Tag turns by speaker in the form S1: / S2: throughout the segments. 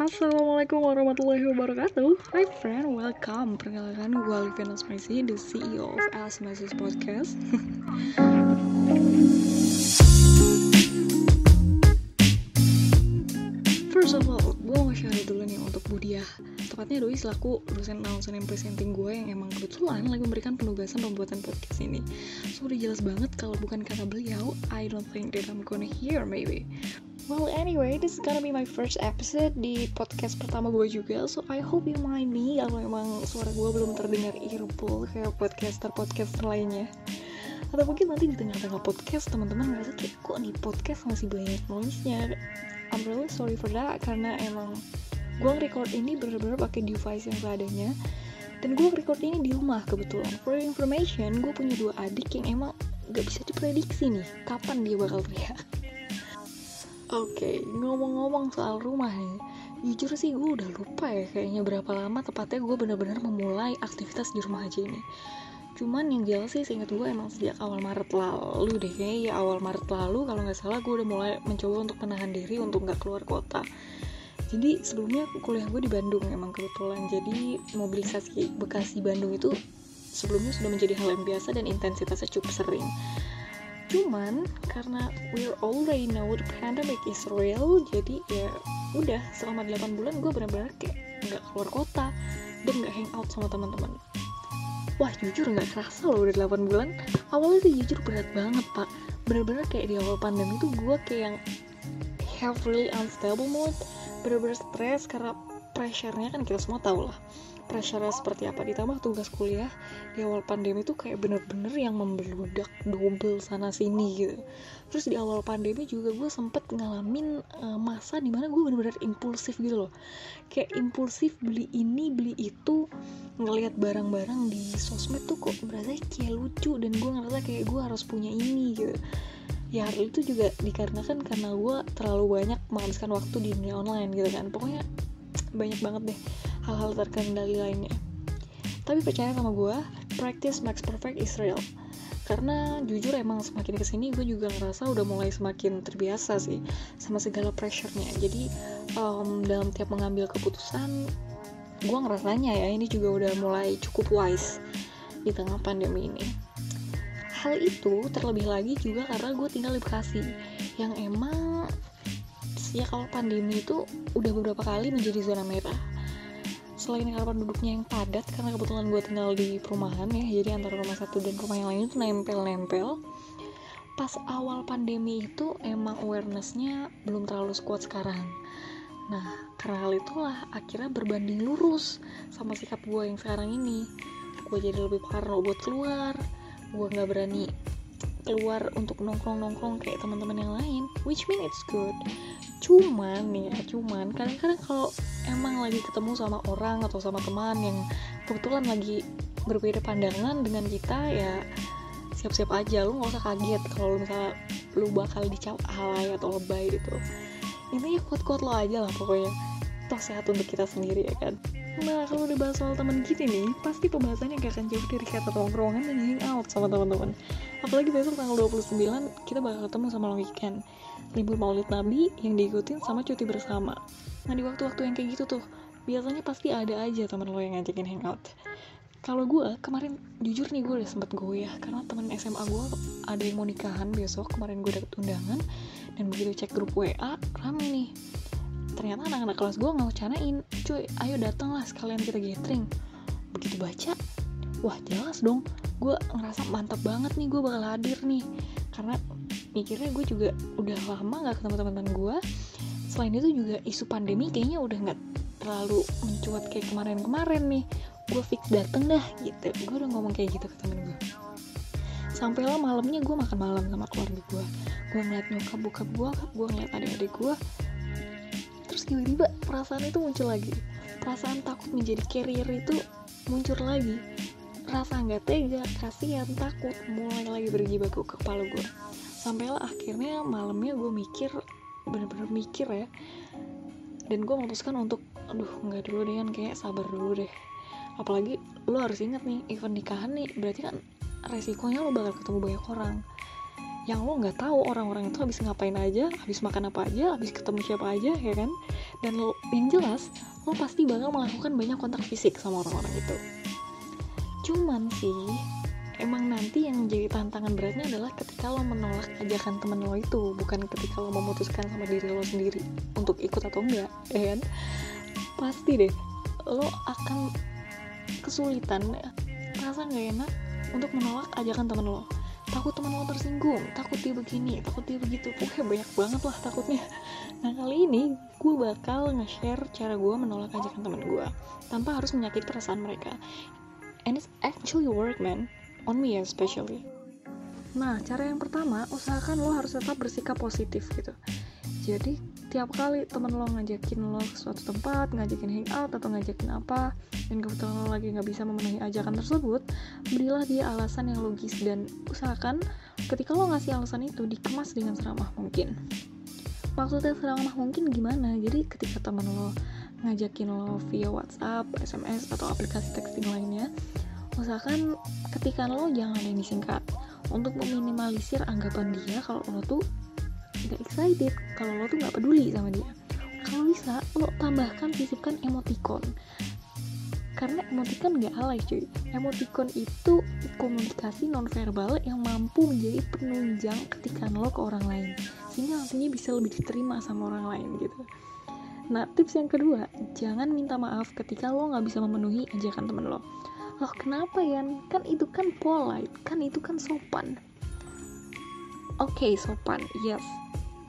S1: Assalamualaikum warahmatullahi wabarakatuh. Hi friend, welcome. Perkenalkan gue Alivia Nasmaisi, the CEO of Asmasis Podcast. First of all, gue mau share dulu nih untuk Budiah. Tepatnya Doi selaku dosen announcing and presenting gue yang emang kebetulan lagi memberikan penugasan pembuatan podcast ini. So udah jelas banget kalau bukan kata beliau I don't think that I'm gonna hear maybe Well anyway, this is gonna be my first episode di podcast pertama gue juga So I hope you mind me kalau emang suara gue belum terdengar earful kayak podcaster-podcaster lainnya. Atau mungkin nanti di tengah-tengah podcast teman-teman ngerasa kayak kok nih podcast masih banyak noise-nya? I'm really sorry for that karena emang gue record ini bener-bener pakai device yang seadanya. Dan gue record ini di rumah kebetulan. For information gue punya dua adik yang emang gak bisa diprediksi nih kapan dia bakal teriak Oke, okay, ngomong-ngomong soal rumah nih, jujur sih gue udah lupa ya kayaknya berapa lama tepatnya gue bener-bener memulai aktivitas di rumah aja ini. Cuman yang jelas sih seingat gue emang sejak awal Maret lalu deh kayaknya ya awal Maret lalu kalau nggak salah gue udah mulai mencoba untuk menahan diri untuk nggak keluar kota. Jadi sebelumnya kuliah gue di Bandung emang kebetulan jadi mobilisasi Bekasi Bandung itu sebelumnya sudah menjadi hal yang biasa dan intensitasnya cukup sering cuman karena we already know the pandemic is real jadi ya udah selama 8 bulan gue benar-benar kayak nggak keluar kota dan nggak hangout sama teman-teman. Wah jujur nggak kerasa loh udah 8 bulan. Awalnya sih jujur berat banget pak. Bener-bener kayak di awal pandemi tuh gue kayak yang have really unstable mood bener-bener stres karena pressure-nya kan kita semua tahu lah. Pressure seperti apa. Ditambah tugas kuliah di awal pandemi tuh kayak bener-bener yang membeludak double sana sini gitu. Terus di awal pandemi juga gue sempet ngalamin uh, masa di mana gue bener-bener impulsif gitu loh. Kayak impulsif beli ini beli itu ngelihat barang-barang di sosmed tuh kok berasa kayak lucu dan gue ngerasa kayak gue harus punya ini gitu. Ya itu juga dikarenakan karena gue terlalu banyak menghabiskan waktu di dunia online gitu kan. Pokoknya banyak banget deh hal-hal terkendali lainnya. Tapi percaya sama gue practice makes perfect is real karena jujur emang semakin ke sini gue juga ngerasa udah mulai semakin terbiasa sih sama segala pressure-nya. Jadi um, dalam tiap mengambil keputusan gue ngerasanya ya ini juga udah mulai cukup wise di tengah pandemi ini. Hal itu terlebih lagi juga karena gue tinggal di Bekasi yang emang sejak awal pandemi itu udah beberapa kali menjadi zona merah. Selain karena penduduknya yang padat karena kebetulan gue tinggal di perumahan ya jadi antara rumah satu dan rumah yang lain itu nempel-nempel. Pas awal pandemi itu emang awarenessnya belum terlalu kuat sekarang. Nah karena hal itulah akhirnya berbanding lurus sama sikap gue yang sekarang ini. Gue jadi lebih parno buat keluar gue nggak berani keluar untuk nongkrong-nongkrong kayak teman-teman yang lain which mean it's good. Cuman nih ya cuman kadang-kadang kalau emang lagi ketemu sama orang atau sama teman yang kebetulan lagi berbeda pandangan dengan kita ya siap-siap aja. Lu nggak usah kaget kalau misalnya lu bakal dicap alay atau lebay gitu. Intinya kuat-kuat lo aja lah pokoknya. Toh sehat untuk kita sendiri ya kan Nah, kalau udah bahas soal teman gini nih, pasti pembahasannya gak akan jauh dari kata tongkrongan dan hangout sama teman-teman. Apalagi besok tanggal 29, kita bakal ketemu sama long weekend. Libur maulid nabi yang diikutin sama cuti bersama. Nah, di waktu-waktu yang kayak gitu tuh, biasanya pasti ada aja teman lo yang ngajakin hangout. Kalau gue, kemarin jujur nih gue udah sempet goyah karena temen SMA gue ada yang mau nikahan besok. Kemarin gue dapet undangan dan begitu cek grup WA, rame nih ternyata anak-anak kelas gue ngewacanain cuy ayo datang lah sekalian kita gathering. Begitu baca wah jelas dong. Gue ngerasa mantap banget nih gue bakal hadir nih. Karena mikirnya gue juga udah lama gak ketemu teman-teman gue selain itu juga isu pandemi kayaknya udah nggak terlalu mencuat kayak kemarin-kemarin nih. Gue fix dateng dah gitu. Gue udah ngomong kayak gitu ke temen gue sampailah malamnya gue makan malam sama keluarga gue gue ngeliat nyokap bokap gue gue ngeliat adik-adik gue tiba-tiba perasaan itu muncul lagi. Perasaan takut menjadi carrier itu muncul lagi. Rasa nggak tega kasihan takut mulai lagi berjibaku ke kepala gue sampailah akhirnya malamnya gue mikir bener-bener mikir ya. Dan gue memutuskan untuk aduh nggak dulu deh kan kayak sabar dulu deh. Apalagi lo harus ingat nih event nikahan nih berarti kan resikonya lo bakal ketemu banyak orang yang lo nggak tahu orang-orang itu habis ngapain aja habis makan apa aja habis ketemu siapa aja ya kan? Dan lo yang jelas lo pasti bakal melakukan banyak kontak fisik sama orang-orang itu. Cuman sih emang nanti yang jadi tantangan beratnya adalah ketika lo menolak ajakan temen lo itu bukan ketika lo memutuskan sama diri lo sendiri untuk ikut atau enggak ya kan? Pasti deh lo akan kesulitan rasa nggak enak untuk menolak ajakan temen lo takut teman lo tersinggung takut dia begini takut dia begitu. Pokoknya banyak banget lah takutnya. Nah kali ini gue bakal nge-share cara gue menolak ajakan teman gue tanpa harus menyakiti perasaan mereka. And it's actually work man. On me especially. Nah cara yang pertama usahakan lo harus tetap bersikap positif gitu. Jadi tiap kali temen lo ngajakin lo ke suatu tempat ngajakin hangout atau ngajakin apa dan kebetulan lo lagi nggak bisa memenuhi ajakan tersebut berilah dia alasan yang logis dan usahakan ketika lo ngasih alasan itu dikemas dengan seramah mungkin. Maksudnya seramah mungkin gimana? Jadi ketika temen lo ngajakin lo via WhatsApp, SMS atau aplikasi texting lainnya usahakan ketika lo jangan yang disingkat. Untuk meminimalisir anggapan dia kalau lo tuh gak excited kalau lo tuh nggak peduli sama dia. Kalau bisa lo tambahkan sisipkan emoticon. Karena emoticon gak alay cuy. Emoticon itu komunikasi nonverbal yang mampu menjadi penunjang ketika lo ke orang lain. Sehingga nantinya bisa lebih diterima sama orang lain gitu. Nah tips yang kedua jangan minta maaf ketika lo nggak bisa memenuhi ajakan temen lo. Loh kenapa ya kan itu kan polite kan itu kan sopan. Oke okay, sopan yes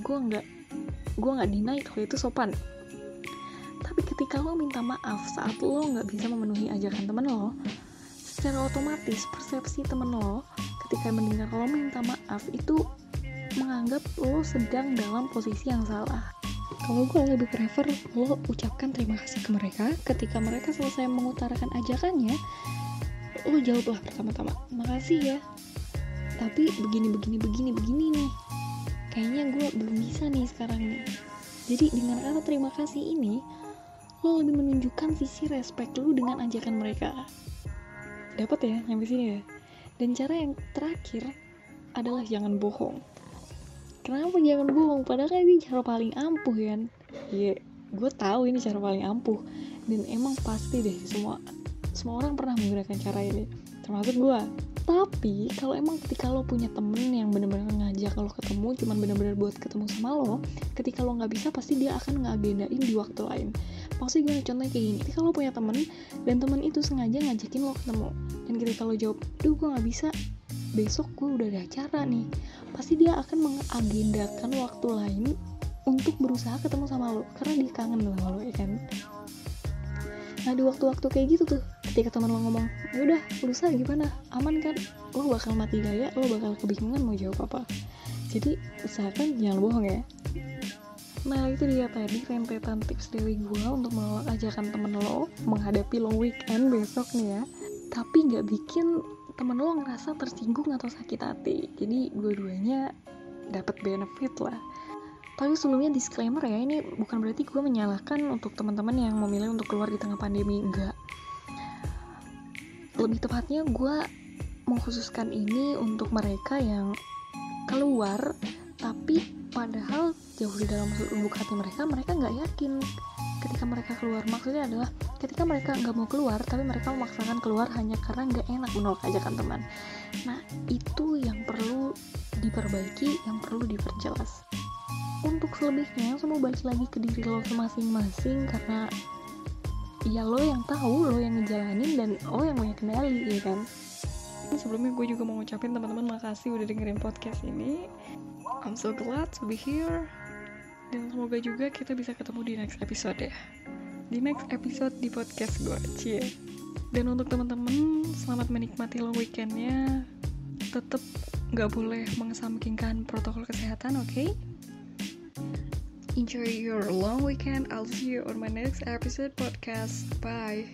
S1: gue nggak gue nggak deny kalau itu sopan. Tapi ketika lo minta maaf saat lo nggak bisa memenuhi ajakan temen lo secara otomatis persepsi temen lo ketika mendengar lo minta maaf itu menganggap lo sedang dalam posisi yang salah. Kalau gue lebih prefer lo ucapkan terima kasih ke mereka. Ketika mereka selesai mengutarakan ajakannya lo jawablah pertama-tama makasih ya tapi begini begini begini begini nih kayaknya gue belum bisa nih sekarang nih. Jadi dengan kata terima kasih ini lo lebih menunjukkan sisi respect lo dengan ajakan mereka. Dapat ya nyampe sini ya? Dan cara yang terakhir adalah jangan bohong. Kenapa jangan bohong? Padahal kan ini cara paling ampuh kan? Iya yeah, gue tahu ini cara paling ampuh. Dan emang pasti deh semua semua orang pernah menggunakan cara ini termasuk gue tapi kalau emang ketika lo punya temen yang bener-bener ngajak lo ketemu cuman bener-bener buat ketemu sama lo ketika lo nggak bisa pasti dia akan ngagendain di waktu lain. Maksudnya gimana contohnya kayak gini ketika lo punya temen dan temen itu sengaja ngajakin lo ketemu dan ketika lo jawab duh gue nggak bisa besok gue udah ada acara nih pasti dia akan mengagendakan waktu lain untuk berusaha ketemu sama lo karena dia kangen sama lo ya kan? Nah di waktu-waktu kayak gitu tuh ketika teman lo ngomong ya udah berusaha gimana? Aman kan? Lo bakal mati gaya lo bakal kebingungan mau jawab apa? Jadi usahakan jangan bohong ya. Nah itu dia tadi rentetan tips dari gue untuk menolak temen lo menghadapi long weekend besok nih ya. Tapi nggak bikin temen lo ngerasa tersinggung atau sakit hati. Jadi dua-duanya dapat benefit lah. Tapi sebelumnya disclaimer ya ini bukan berarti gue menyalahkan untuk teman-teman yang memilih untuk keluar di tengah pandemi enggak lebih tepatnya gue mengkhususkan ini untuk mereka yang keluar tapi padahal jauh di dalam lubuk hati mereka mereka nggak yakin ketika mereka keluar. Maksudnya adalah ketika mereka nggak mau keluar tapi mereka memaksakan keluar hanya karena nggak enak. Menolak ajakan teman? Nah itu yang perlu diperbaiki yang perlu diperjelas. Untuk selebihnya semua balik lagi ke diri lo masing-masing karena ya lo yang tahu lo yang ngejalanin dan lo yang punya kendali ya kan? Sebelumnya gue juga mau ngucapin teman-teman makasih udah dengerin podcast ini. I'm so glad to be here. Dan semoga juga kita bisa ketemu di next episode ya. Di next episode di podcast gue cie. Dan untuk teman-teman selamat menikmati lo weekendnya. Tetap nggak boleh mengesampingkan protokol kesehatan oke? okay? Enjoy your long weekend. I'll see you on my next episode podcast. Bye.